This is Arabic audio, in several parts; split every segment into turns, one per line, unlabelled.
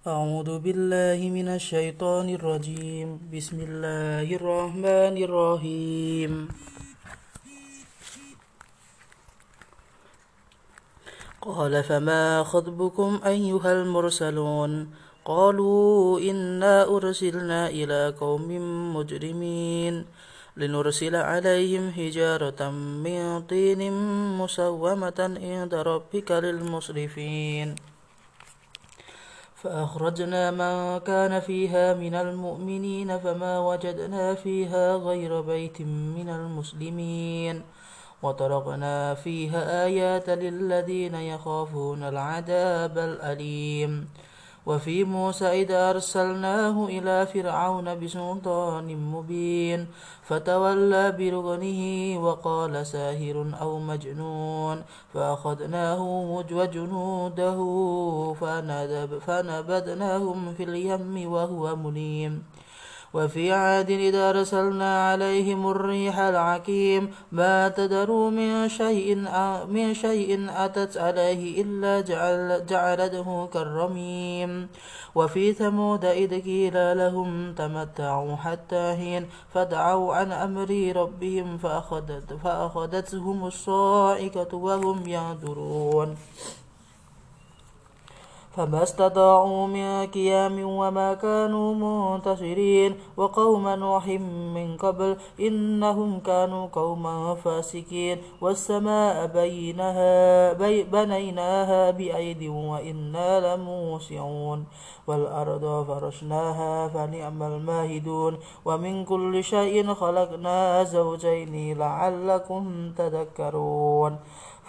أعوذ بالله من الشيطان الرجيم بسم الله الرحمن الرحيم قال فما خطبكم أيها المرسلون قالوا إنا أرسلنا إلى قوم مجرمين لنرسل عليهم حجارة من طين مسومة عند ربك للمصرفين فأخرجنا من كان فيها من المؤمنين فما وجدنا فيها غير بيت من المسلمين وطرقنا فيها آيات للذين يخافون العذاب الأليم وفي موسى إذا أرسلناه إلى فرعون بسلطان مبين فتولى برغنه وقال ساهر أو مجنون فأخذناه وجنوده فنبذناهم في اليم وهو مليم وفي عاد إذا رسلنا عليهم الريح العكيم ما تدروا من شيء من شيء أتت عليه إلا جعل جعلته كالرميم وفي ثمود إذ قيل لهم تمتعوا حتى حين فدعوا عن أمر ربهم فأخذت فأخذتهم الصاعقة وهم ينظرون فما استطاعوا من قيام وما كانوا منتصرين وقوم نوح من قبل إنهم كانوا قوما فاسقين والسماء بينها بي بنيناها بأيد وإنا لموسعون والأرض فرشناها فنعم الماهدون ومن كل شيء خلقنا زوجين لعلكم تذكرون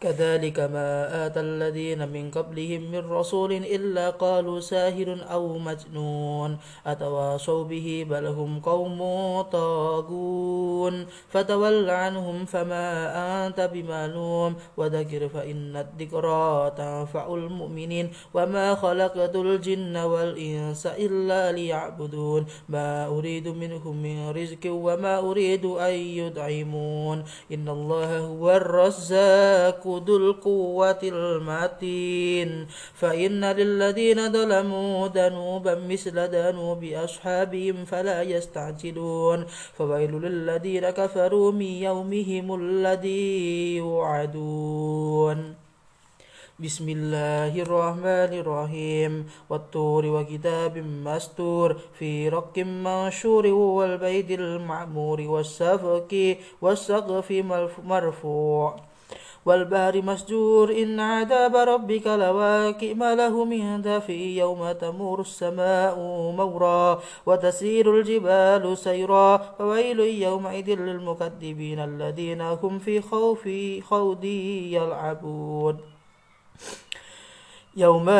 كذلك ما آتى الذين من قبلهم من رسول إلا قالوا ساهر أو مجنون أتواصوا به بل هم قوم طاغون فتول عنهم فما أنت بمعلوم وذكر فإن الذكرى تنفع المؤمنين وما خلقت الجن والإنس إلا ليعبدون ما أريد منهم من رزق وما أريد أن يدعمون إن الله هو الرزاق ذو القوة المتين فإن للذين ظلموا ذنوبا مثل ذنوب أصحابهم فلا يستعجلون فويل للذين كفروا من يومهم الذي يوعدون بسم الله الرحمن الرحيم والطور وكتاب مستور في رق منشور والبيت المعمور والسفك والسقف مرفوع والبار مسجور إن عذاب ربك لواكئ ما له من دافئ يوم تمور السماء مورا وتسير الجبال سيرا فويل يومئذ للمكذبين الذين هم في خوف خوض يلعبون يوم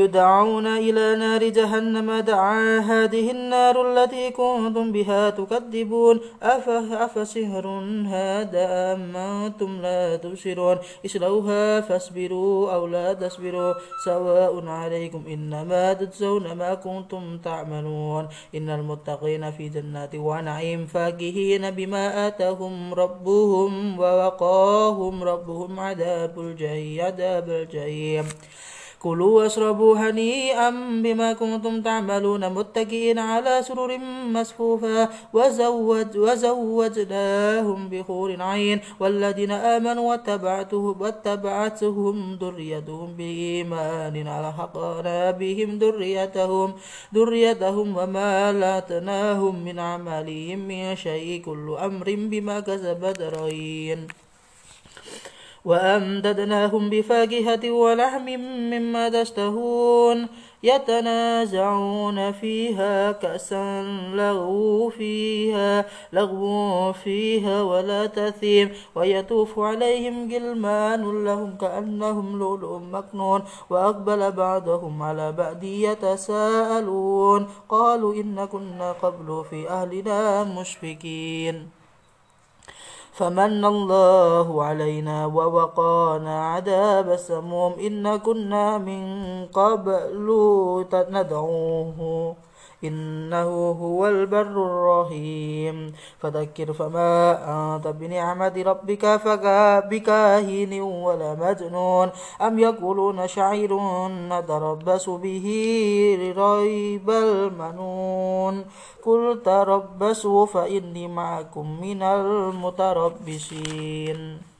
يدعون إلى نار جهنم دعا هذه النار التي كنتم بها تكذبون أفسهر هذا أم أنتم لا تبصرون اصلوها فاصبروا أو لا تصبروا سواء عليكم إنما تجزون ما كنتم تعملون إن المتقين في جنات ونعيم فاكهين بما آتاهم ربهم ووقاهم ربهم عذاب الجحيم كلوا واشربوا هنيئا بما كنتم تعملون متكئين على سرر مصفوفة وزوج وزوجناهم بخور عين والذين آمنوا واتبعته واتبعتهم ذريتهم بإيمان ألحقنا بهم ذريتهم ذريتهم وما لاتناهم من عملهم من شيء كل أمر بما كسبت رهين وأمددناهم بفاكهة ولحم مما تشتهون يتنازعون فيها كأسا لغو فيها لغو فيها ولا تثيم ويطوف عليهم غلمان لهم كأنهم لؤلؤ مكنون وأقبل بعضهم على بعد يتساءلون قالوا إن كنا قبل في أهلنا مشفقين فمن الله علينا ووقانا عذاب السموم إن كنا من قبل ندعوه إنه هو البر الرحيم فذكر فما أنت بنعمة ربك بكاهن ولا مجنون أم يقولون شعير نتربص به ريب المنون قل تربصوا فإني معكم من المتربصين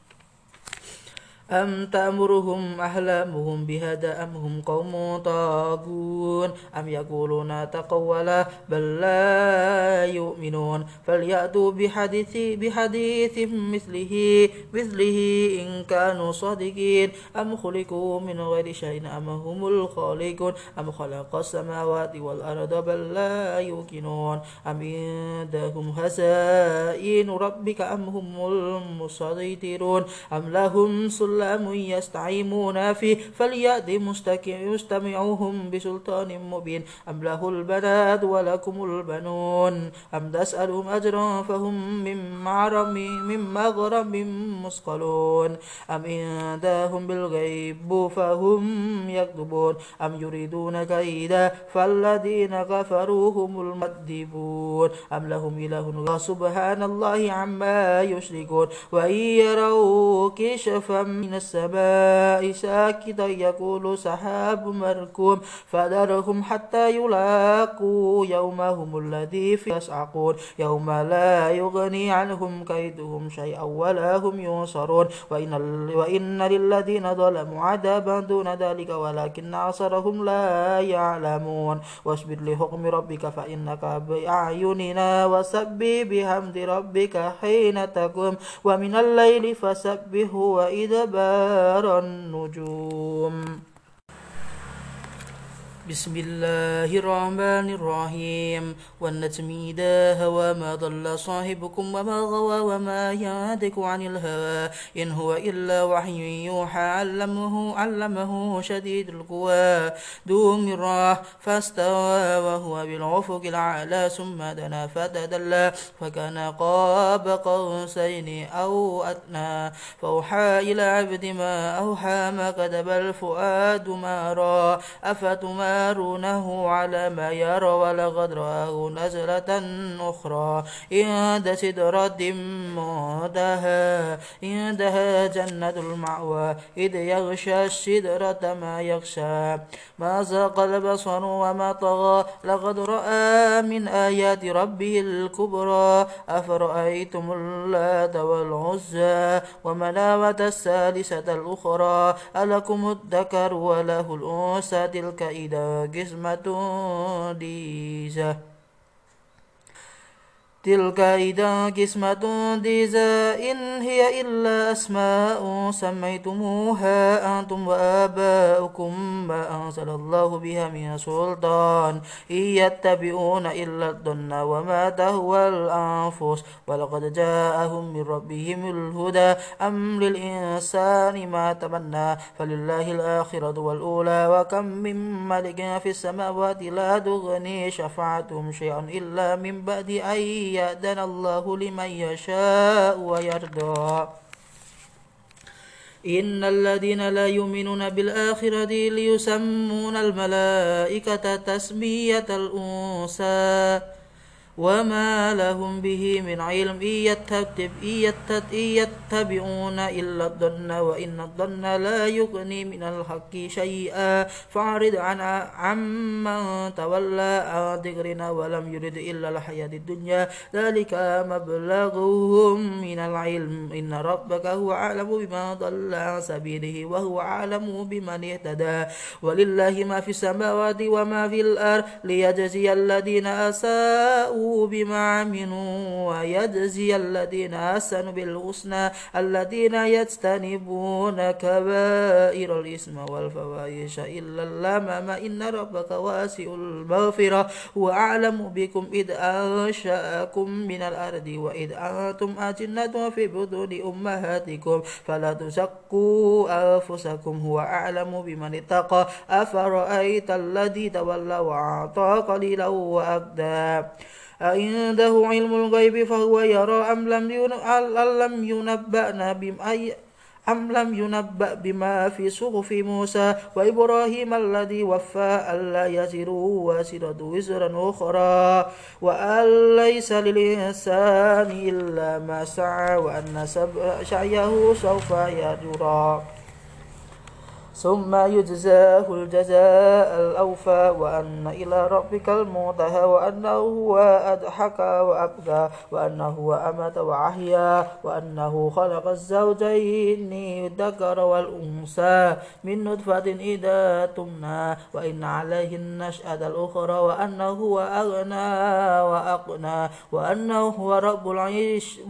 أم تأمرهم أحلامهم بهذا أم هم قوم طاغون أم يقولون تقولا بل لا يؤمنون فليأتوا بحديث بحديث مثله مثله إن كانوا صادقين أم خلقوا من غير شيء أم هم الخالقون أم خلق السماوات والأرض بل لا يوقنون أم عندهم خزائن ربك أم هم المسيطرون أم لهم سلطان أقلام يستعيمون فيه فليأت مستمعوهم بسلطان مبين أم له البنات ولكم البنون أم تسألهم أجرا فهم من معرم من مغرم مثقلون أم إنداهم بالغيب فهم يكذبون أم يريدون كيدا فالذين كفروا هم المكذبون أم لهم إله سبحان الله عما يشركون وإن يروا كشفا من من السماء ساكتا يقول سحاب مركوم فذرهم حتى يلاقوا يومهم الذي في يسعقون يوم لا يغني عنهم كيدهم شيئا ولا هم ينصرون وإن, وإن للذين ظلموا عذابا دون ذلك ولكن عصرهم لا يعلمون واصبر لحكم ربك فإنك بأعيننا وسبي بحمد ربك حين تقوم ومن الليل فسبه وإذا أدبار النجوم بسم الله الرحمن الرحيم والنجم إذا هوى ما ضل صاحبكم وما غوى وما يهدك عن الهوى إن هو إلا وحي يوحى علمه علمه شديد القوى ذو مرة فاستوى وهو بالأفق الأعلى ثم دنا فتدلى فكان قاب قوسين أو أدنى فأوحى إلى عبد ما أوحى ما كتب الفؤاد ما رأى أفتما يرونه على ما يرى ولقد رآه نزلة أخرى عند سدرة مودها عندها جنة المأوى إذ يغشى السدرة ما يغشى ما زاق البصر وما طغى لقد رأى من آيات ربه الكبرى أفرأيتم اللات والعزى ومناوة الثالثة الأخرى ألكم الذكر وله الأنثى تلك إذا قسمة ديزة تلك إذا قسمة ديزا إن هي إلا أسماء سميتموها أنتم وآباؤكم ما أنزل الله بها من سلطان إن يتبعون إلا الظن وما تهوى الأنفس ولقد جاءهم من ربهم الهدى أم للإنسان ما تمنى فلله الآخرة والأولى وكم من ملك في السماوات لا تغني شفعتهم شيئا إلا من بعد أي يأذن الله لمن يشاء ويرضى إن الذين لا يؤمنون بالآخرة ليسمون الملائكة تسمية الأنثى وما لهم به من علم إن, يتب إن, يتبعون إلا الظن وإن الظن لا يغني من الحق شيئا فأعرض عن عمن تولى عن ذكرنا ولم يرد إلا الحياة الدنيا ذلك مبلغهم من العلم إن ربك هو أعلم بما ضل عن سبيله وهو أعلم بمن اهتدى ولله ما في السماوات وما في الأرض ليجزي الذين أساءوا بما عملوا ويجزي الذين أحسنوا بالحسنى الذين يجتنبون كبائر الإثم والفواحش إلا اللمم إن ربك واسع المغفرة وأعلم بكم إذ أنشأكم من الأرض وإذ أنتم أجنة في بدون أمهاتكم فلا تزكوا أنفسكم هو أعلم بمن اتقى أفرأيت الذي تولى وأعطى قليلا وأكدى أعنده علم الغيب فهو يرى أم لم ينبأنا أي أم لم ينبأ بما في صحف موسى وإبراهيم الذي وفى ألا يزر وازرة وزرا أخرى وأن ليس للإنسان إلا ما سعى وأن سعيه سوف يجرى ثم يجزاه الجزاء الأوفى وأن إلى ربك المنتهى وأنه هو أضحك وأبكى وأنه هو أمت وأحيا وأنه خلق الزوجين الذكر والأنثى من نطفة إذا تمنى وإن عليه النشأة الأخرى وأنه هو أغنى وأقنى وأنه هو رب العيش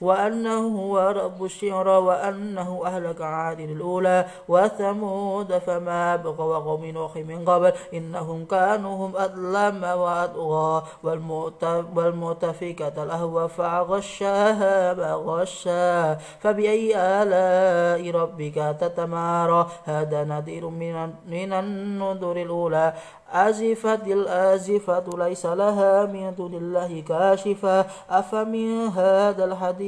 وأنه هو رب الشعرى وأنه أهلك عاد الأولى وثمود فما بقى وقوم نوح من قبل إنهم كانوا هم أظلم وأطغى والمؤتفكة الأهوى فغشاها ما غشا فبأي آلاء ربك تتمارى هذا نذير من من النذر الأولى أزفت الآزفة ليس لها من دون الله كاشفة أفمن هذا الحديث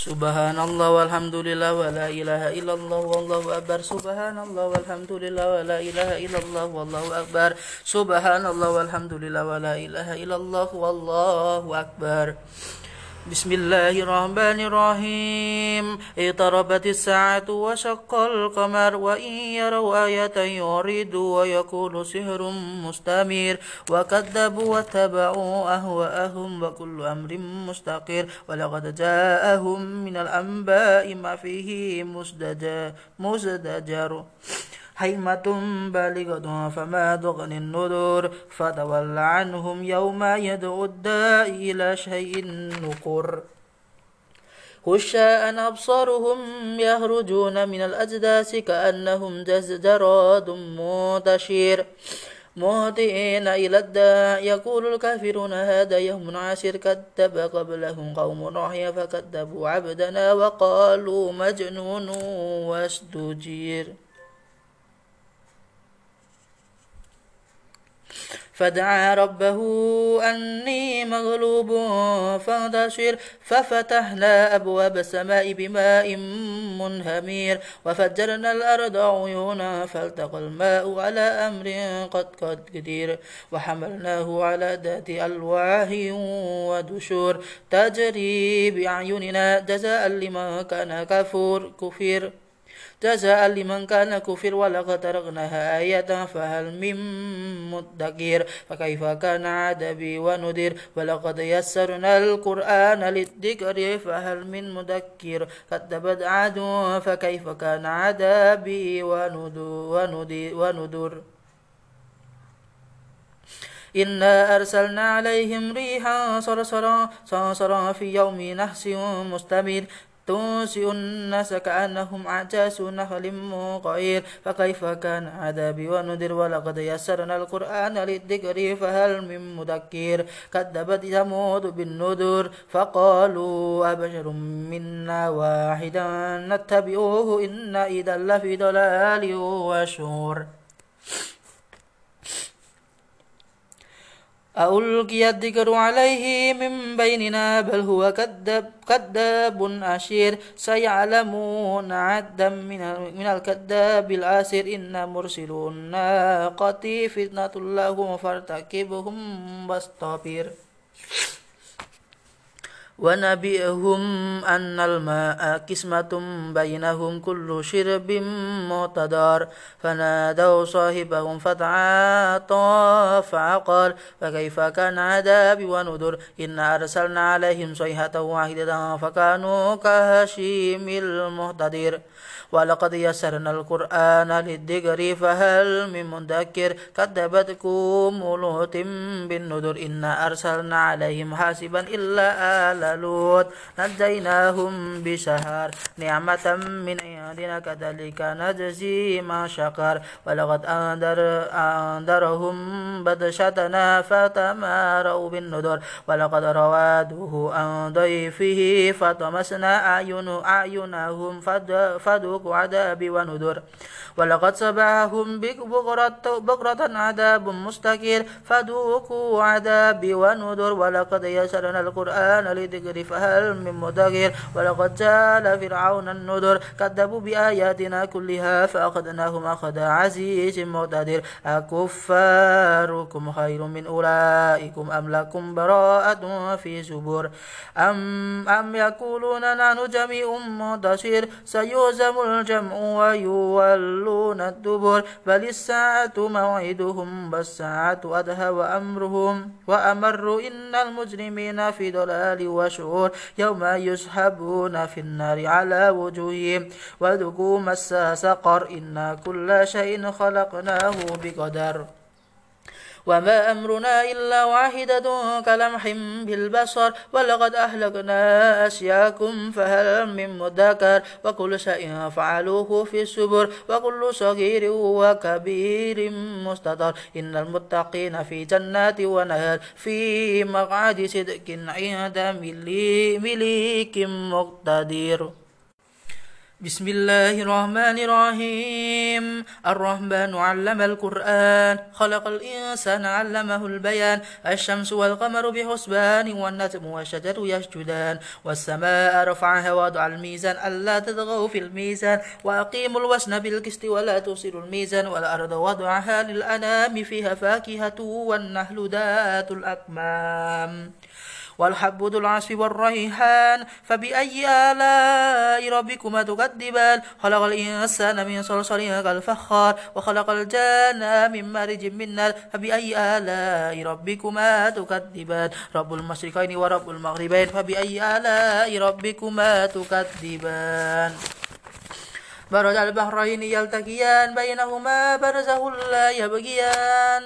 Subhanallah walhamdulillah wa la ilaha illallah wallahu akbar Subhanallah walhamdulillah wa la ilaha illallah wallahu akbar Subhanallah walhamdulillah wa la ilaha illallah wallahu akbar بسم الله الرحمن الرحيم اضطربت الساعة وشق القمر وإن يروا آية يعرضوا ويقول سحر مستمر وكذبوا واتبعوا أهواءهم وكل أمر مستقر ولقد جاءهم من الأنباء ما فيه مزدجر هيمة بالغة فما تغني النذر فتول عنهم يوم يدعو الداء إلى شيء نقر خشاء أبصارهم يهرجون من الأجداس كأنهم جراد منتشر مهطئين إلى الداء يقول الكافرون هذا يوم عاشر كذب قبلهم قوم نوح فكذبوا عبدنا وقالوا مجنون واستجير فدعا ربه أني مغلوب فانتشر ففتحنا أبواب السماء بماء منهمير وفجرنا الأرض عيونا فالتقى الماء على أمر قد قد قدير وحملناه على ذات ألواح ودشور تجري بأعيننا جزاء لمن كان كفور كفير جزاء لمن كان كفر ولقد تركناها آية فهل من مدكر فكيف كان عذابي ونذر ولقد يسرنا القرآن للذكر فهل من مدكر كذبت عاد فكيف كان عذابي ونذر إنا أرسلنا عليهم ريحا صرصرا صرصرا في يوم نحس مستمر تنسئ الناس كأنهم أعجاز نخل مقير فكيف كان عذابي ونذر ولقد يسرنا القرآن للذكر فهل من مذكر كذبت ثمود بالنذر فقالوا أبشر منا واحدا نتبعه إنا إذا لفي ضلال وشور ألقي الذكر عليه من بيننا بل هو كذاب كذاب أشير سيعلمون عدا من من الكذاب الآسر إن مرسل الناقة فتنة لهم فارتكبهم واصطبر ونبئهم أن الماء قسمة بينهم كل شرب متدار فنادوا صاحبهم فتعاطى فعقل فكيف كان عذابي ونذر إنا أرسلنا عليهم صيحة واحدة فكانوا كهشيم المهتدر ولقد يسرنا القرآن للذكر فهل من مدكر كذبت لوط بالنذر إنا أرسلنا عليهم حاسبا إلا آل لوط نجيناهم بسهر نعمة من عندنا كذلك نجزي ما شكر ولقد أنذر أنذرهم بدشتنا فتماروا بالنذر ولقد روادوه عن ضيفه فطمسنا أعين أعينهم فذوقوا عذابي ونذر ولقد سبعهم بكرة, بكرة عذاب مستقر فذوقوا عذابي ونذر ولقد يسرنا القرآن لذكر الذكر فهل من مدكر ولقد جاء فرعون النذر كذبوا بآياتنا كلها فأخذناهم أخذ عزيز مقتدر أكفاركم خير من أولئكم أم لكم براءة في زبر أم أم يقولون نحن جميع منتصر سيهزم الجمع ويولون الدبر بل الساعة موعدهم والساعة أدهى وأمرهم وأمر إن المجرمين في ضلال وشهور يوم يسحبون في النار على وجوههم وذقوا مس سقر إنا كل شيء خلقناه بقدر وما أمرنا إلا واحدة كلمح بالبصر ولقد أهلكنا أشياكم فهل من مدكر وكل شيء فعلوه في السبر وكل صغير وكبير مستطر إن المتقين في جنات ونهر في مقعد صدق عند مليك مقتدر بسم الله الرحمن الرحيم الرحمن علم القرآن خلق الإنسان علمه البيان الشمس والقمر بحسبان والنجم والشجر يسجدان والسماء رفعها وضع الميزان ألا تطغوا في الميزان وأقيموا الوزن بالقسط ولا تفسدوا الميزان والأرض وضعها للأنام فيها فاكهة والنهل ذات الأكمام والحب ذو العصف والريحان فبأي آلاء ربكما تكذبان خلق الإنسان من صلصال كالفخار وخلق الجان من مارج من نار فبأي آلاء ربكما تكذبان رب المشرقين ورب المغربين فبأي آلاء ربكما تكذبان برج البحرين يلتقيان بينهما برزه لا يبغيان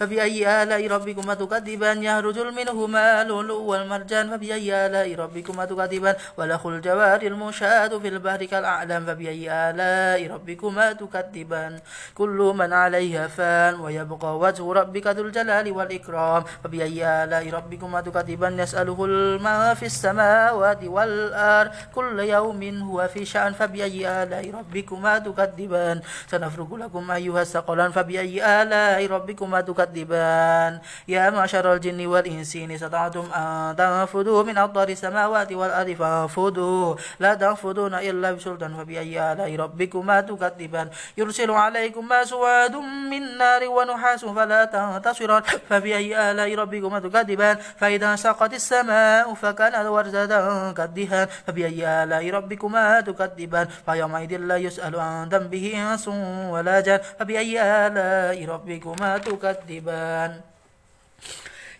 فبأي آلاء ربكما تكذبان يهرج منهما اللؤلؤ والمرجان فبأي آلاء ربكما تكذبان والأخ الجوار المشاد في البحر كالأعلام فبأي آلاء ربكما تكذبان كل من عليها فان ويبقى وجه ربك ذو الجلال والإكرام فبأي آلاء ربكما تكذبان يسأله الماء في السماوات والأرض كل يوم هو في شأن فبأي آلاء ربكما تكذبان سنفرق لكم أيها الثقلان فبأي آلاء ربكما تكذبان تكذبان يا معشر الجن والإنس إن استطعتم أن تنفذوا من أقدار السماوات والأرض فانفذوا لا تنفذون إلا بسلطان فبأي آلاء ربكما تكذبان يرسل عليكم ما سواد من نار ونحاس فلا تنتصران فبأي آلاء ربكما تكذبان فإذا انشقت السماء فكانت وردة كالدهان فبأي آلاء ربكما تكذبان فيومئذ لا يسأل عن ذنبه إنس ولا جان فبأي آلاء ربكما تكذبان قريبا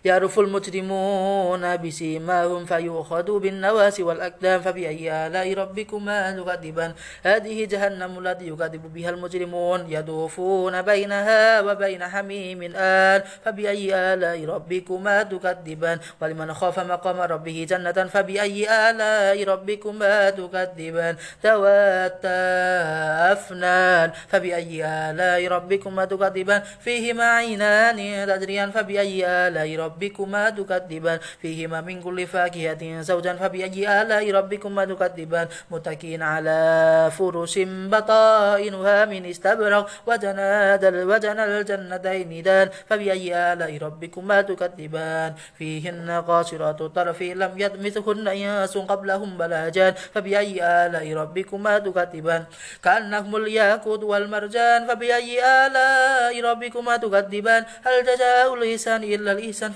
يعرف المجرمون بسيماهم فيؤخذ بالنواس والأقدام فبأي آلاء ربكما تكذبان هذه جهنم التي يكذب بها المجرمون يدوفون بينها وبين حميم آل فبأي آلاء ربكما تكذبان ولمن خاف مقام ربه جنة فبأي آلاء ربكما تكذبان تواتا أفنان فبأي آلاء ربكما تكذبان فيهما عينان تجريان فبأي آلاء ربكما ربكما تكذبان فيهما من كل فاكهة زوجا فبأي آلاء ربكما تكذبان متكئين على فرش بطائنها من استبرق وجناد وجنى الجنتين دان فبأي آلاء ربكما تكذبان فيهن قاصرات الطرف لم يدمثهن إنس قبلهم بلا جان فبأي آلاء ربكما تكذبان كأنهم الياقوت والمرجان فبأي آلاء ربكما تكذبان هل جزاء الإحسان إلا الإحسان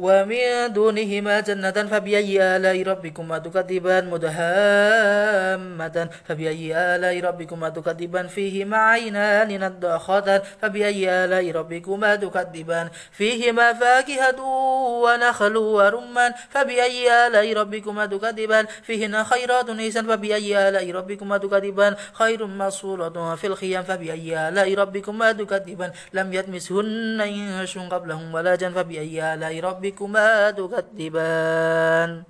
ومن دونهما جنتان فبأي آلاء ربكما تكذبان مدهامتان فبأي آلاء ربكما تكذبان فيهما عينان نضاختان فبأي آلاء ربكما تكذبان فيهما فاكهة ونخل ورمان فبأي آلاء ربكما تكذبان فيهن خيرات نيسان فبأي آلاء ربكما تكذبان خير مصورة في الخيام فبأي آلاء ربكما تكذبان لم يتمسهن إنس قبلهم ولا جن فبأي آلاء ربكما ربكما تكذبان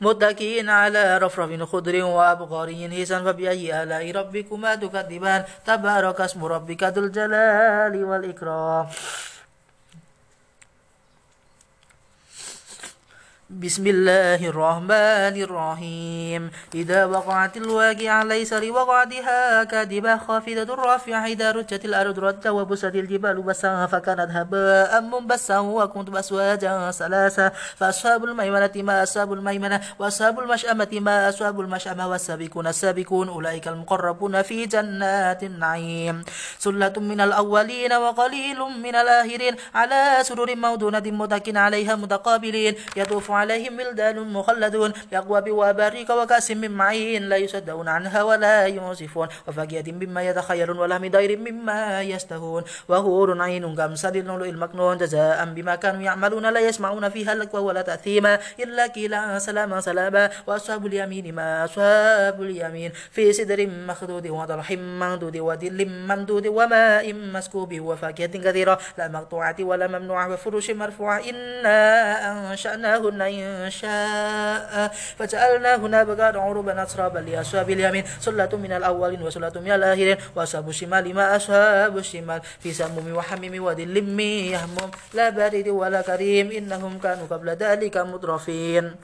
متكئين على رفرف خضر وأبغاري هيسا فبأي آلاء ربكما تكذبان تبارك اسم ربك ذو الجلال والإكرام بسم الله الرحمن الرحيم إذا وقعت الواقعة ليس لوقعتها كاذبة خافضة رافعة إذا رجت الأرض رد وبست الجبال بسا فكانت هباء منبسا وكنت بأسواجا ثلاثة فأصحاب الميمنة ما أصحاب الميمنة وأصحاب المشأمة ما أصحاب المشأمة والسابقون السابقون أولئك المقربون في جنات النعيم سلة من الأولين وقليل من الآخرين على سرور موضونة متكئين عليها متقابلين يطوف عليهم ولدان مخلدون بأقواب وأباريك وكأس من معين لا يصدون عنها ولا ينصفون وفاكهة مما يتخيلون ولهم دير مما يستهون وهور عين كمثل اللؤلؤ المكنون جزاء بما كانوا يعملون لا يسمعون فيها لكوا ولا تأثيما إلا كلا سلاما سلاما وأصحاب اليمين ما أصحاب اليمين في سدر مخدود وطلح ممدود ودل ممدود وماء مسكوب وفاكهة كثيرة لا مقطوعة ولا ممنوعة وفرش مرفوعة إنا أنشأناهن من شاء فجعلناهن أبكارا عربا أترابا لأصحاب اليمين سلة من الأولين وسلة من الآخرين وأصحاب الشمال ما أصحاب الشمال في سموم وحميم ودل من يهمم لا بارد ولا كريم إنهم كانوا قبل ذلك مترفين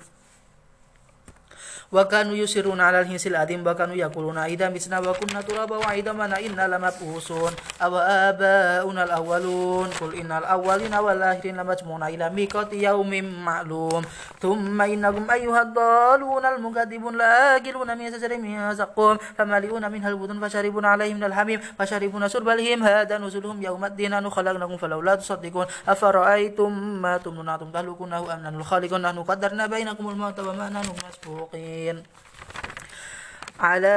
وكانوا يسرون على الهنس الأديم وكانوا يقولون إذا مسنا وكنا ترابا منا إنا لمبعوثون أو آباؤنا الأولون قل إن الأولين والآخرين لمجموعون إلى ميقات يوم معلوم ثم إنكم أيها الضالون المكذبون لآكلون من شجر من زقوم فمالئون منها البطون فشربون عليه من الحميم فشربون شرب الهيم هذا نزلهم يوم الدين نحن خلقناكم فلولا تصدقون أفرأيتم ما تمنون أنتم تهلكونه أم نحن الخالقون نحن قدرنا بينكم الموت وما نحن مسبوقين 先。على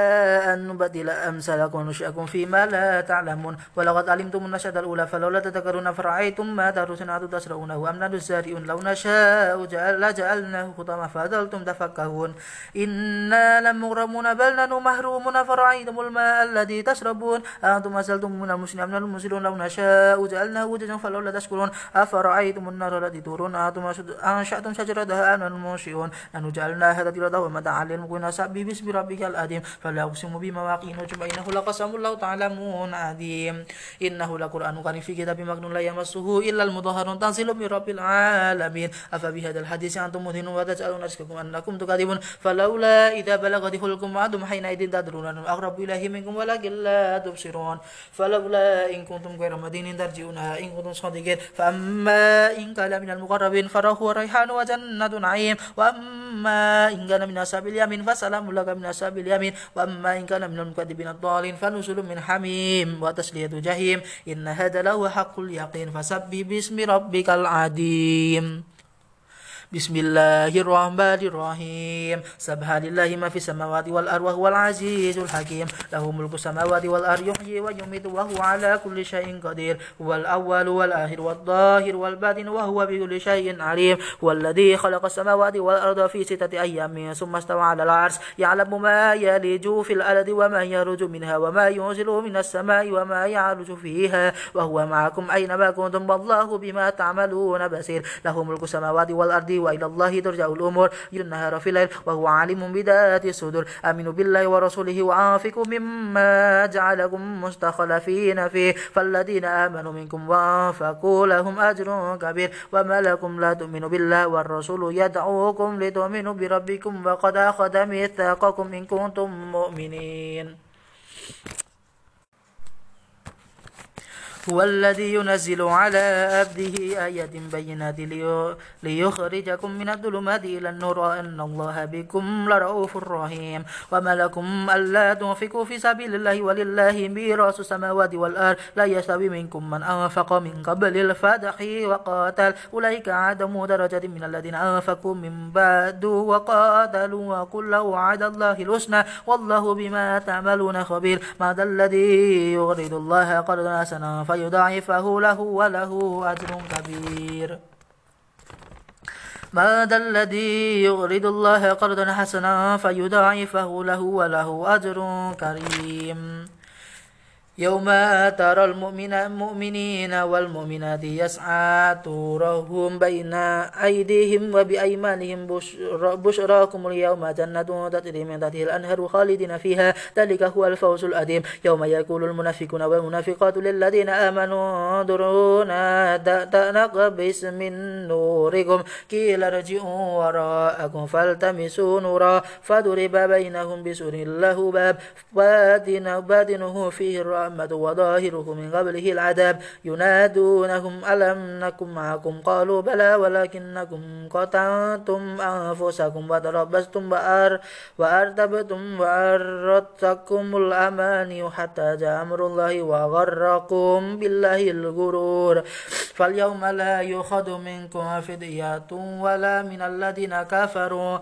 أن نبدل أمثالكم ونشأكم فيما لا تعلمون ولقد علمتم النشأة الأولى فلولا تذكرون فرأيتم ما تدرسون عدو تشرؤونه أم نحن الزارئون لو نشاء جعل لجعلناه خطما فظلتم تفكهون إنا لمغرمون بل نحن محرومون فرعيتم الماء الذي تشربون أنتم أزلتم من المسلمين أم نحن المسلمون لو نشاء جعلناه وجدا فلولا تشكرون أفرعيتم النار التي تورون أنتم أنشأتم شجرتها أم نحن المنشئون نحن جعلناها تذكرة ومتاعا للمقوين سبح باسم ربك الأديم العظيم فلا أقسم بمواقع النجوم إنه لقسم الله تعلمون عظيم إنه لقرآن كريم في كتاب مكنون لا يمسه إلا المظهرون تنزل من رب العالمين أفبهذا الحديث أنتم مدهنون وتسألون أشككم أنكم تكذبون فلولا إذا بلغت حلكم أنتم حينئذ تدرون أن أقرب إليه منكم ولكن لا تبصرون فلولا إن كنتم غير مدينين ترجعونها إن كنتم صادقين فأما إن كان من المقربين فروح وريحان وجنة نعيم وأما إن كان من أصحاب اليمين فسلام لك من أصحاب اليمين الظالمين وأما إن كان من المكذبين الضالين فنزل من حميم وتسلية جهيم إن هذا له حق اليقين فسبح باسم ربك العظيم بسم الله الرحمن الرحيم سبح لله ما في السماوات والأرض وهو العزيز الحكيم له ملك السماوات والأرض يحيي ويميت وهو على كل شيء قدير هو الأول والآخر والظاهر والباطن وهو بكل شيء عليم هو الذي خلق السماوات والأرض في ستة أيام ثم استوى على العرش يعلم ما يلج في الأرض وما يرج منها وما ينزل من السماء وما يعرج فيها وهو معكم أينما كنتم والله بما تعملون بصير له ملك السماوات والأرض وإلى الله ترجع الأمور يجري النهار في الليل وهو عالم بذات الصدور آمنوا بالله ورسوله وأنفقوا مما جعلكم مستخلفين فيه فالذين آمنوا منكم وأنفقوا لهم أجر كبير وما لكم لا تؤمنوا بالله والرسول يدعوكم لتؤمنوا بربكم وقد أخذ ميثاقكم إن كنتم مؤمنين هو الذي ينزل على عبده آيات بينات ليخرجكم من الظلمات إلى النور أن الله بكم لرؤوف رحيم وما لكم ألا تنفقوا في سبيل الله ولله ميراث السماوات والأرض لا يستوي منكم من أنفق من قبل الفتح وقاتل أولئك عدم درجة من الذين أنفقوا من بعد وقاتلوا وكل وعد الله الحسنى والله بما تعملون خبير ماذا الذي يغرد الله قرضا حسنا ويضعفه له وله أجر كبير ما ذا الذي يغرد الله قرضا حسنا فيضاعفه له وله أجر كريم يوم ترى المؤمنين والمؤمنات يسعى نورهم بين أيديهم وبأيمانهم بشراكم اليوم جنة تجري من تحتها الأنهار خالدين فيها ذلك هو الفوز الأديم يوم يقول المنافقون والمنافقات للذين آمنوا انظرونا تنقبس من نوركم قيل ارجعوا وراءكم فالتمسوا نورا فضرب بينهم بسور له باب باطنه فيه الرأي محمد وظاهره من قبله العذاب ينادونهم ألم نكن معكم قالوا بلى ولكنكم قطعتم أنفسكم وتربستم وأر وأرتبتم وأردتكم الأماني حتى جاء أمر الله وغركم بالله الغرور فاليوم لا يؤخذ منكم فدية ولا من الذين كفروا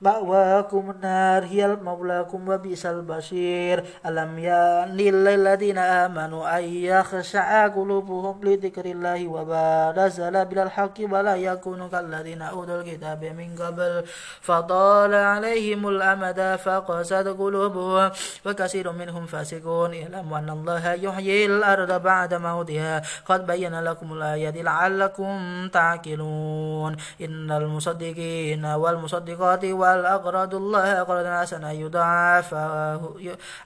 مأواكم النار هي مولاكم وبئس البشير ألم يأن للذين آمنوا أن يخشع قلوبهم لذكر الله وما نزل بالحق ولا يكونوا كالذين أوتوا الكتاب من قبل فطال عليهم الأمد فقست قلوبهم وكثير منهم فاسقون اعلموا أن الله يحيي الأرض بعد موتها قد بين لكم الآيات لعلكم تعقلون إن المصدقين والمصدقات والأقرض الله أقرضا حسنا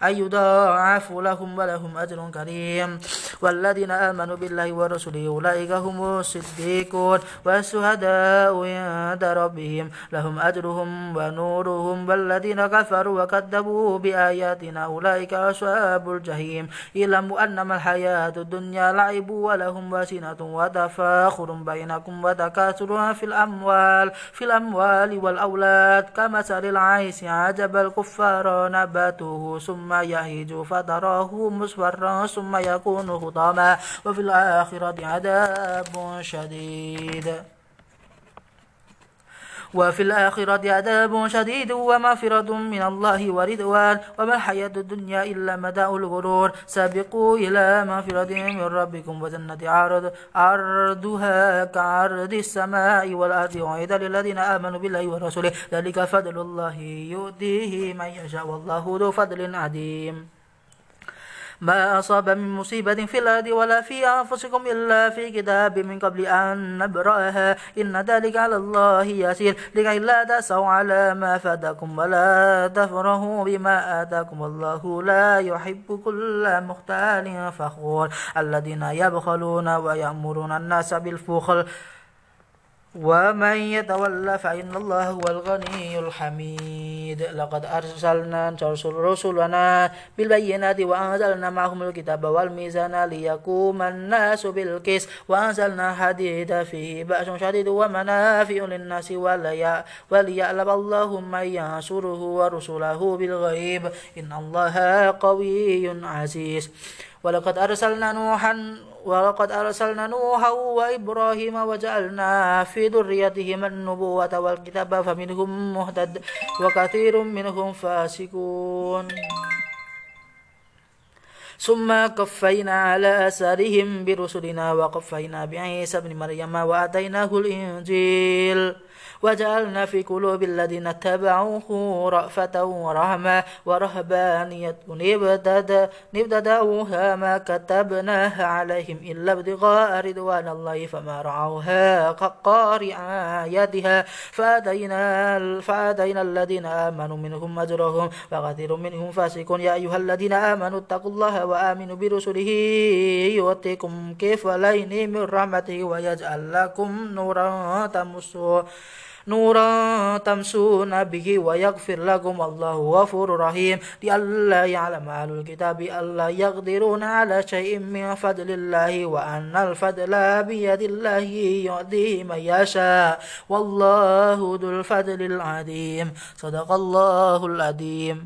أن يضاعف لهم ولهم أجر كريم والذين آمنوا بالله ورسله أولئك هم الصديقون والشهداء عند ربهم لهم أجرهم ونورهم والذين كفروا وكذبوا بآياتنا أولئك أصحاب الجحيم اعلموا أنما الحياة الدنيا لعب ولهم وسنة وتفاخر بينكم وتكاثر في الأموال في الأموال والأولاد كمثل العيش عجب الكفار نباته ثم يهيج فتراه مصفرا ثم يكون هضاما وفي الآخرة عذاب شديد وفي الآخرة عذاب شديد ومغفرة من الله ورضوان وما الحياة الدنيا إلا متاع الغرور سابقوا إلى مغفرة من ربكم وجنة عرض عرضها كعرض السماء والأرض وعيدا للذين آمنوا بالله ورسوله ذلك فضل الله يؤتيه من يشاء والله ذو فضل عظيم ما أصاب من مصيبة في الأرض ولا في أنفسكم إلا في كتاب من قبل أن نبرأها إن ذلك على الله يسير لكي لا تأسوا على ما فاتكم ولا تفرحوا بما آتاكم الله لا يحب كل مختال فخور الذين يبخلون ويأمرون الناس بالفخر ومن يتولى فإن الله هو الغني الحميد لقد أرسلنا رسلنا بالبينات وأنزلنا معهم الكتاب والميزان ليقوم الناس بالقسط وأنزلنا حديد فيه بأس شديد ومنافع للناس وليعلم الله من ينصره ورسله بالغيب إن الله قوي عزيز ولقد أرسلنا نوحا ولقد أرسلنا نوحا وإبراهيم وجعلنا في ذريتهم النبوة والكتاب فمنهم مهتد وكثير منهم فاسقون ثم قفينا على آثارهم برسلنا وقفينا بعيسى ابن مريم وآتيناه الإنجيل وجعلنا في قلوب الذين اتبعوه رأفة ورحمة ورهبانية نبتدا نبتداوها ما كتبناها عليهم إلا ابتغاء رضوان الله فما رعوها كقارع يدها فأتينا فأتينا الذين آمنوا منهم أجرهم وكثير منهم فاسقون يا أيها الذين آمنوا اتقوا الله وآمنوا برسله يؤتكم لين من رحمته ويجعل لكم نورا تمسون نورا تمسون به ويغفر لكم الله غفور رحيم لئلا يعلم أهل الكتاب ألا يقدرون على شيء من فضل الله وأن الفضل بيد الله يؤتيه من يشاء والله ذو الفضل العظيم صدق الله العظيم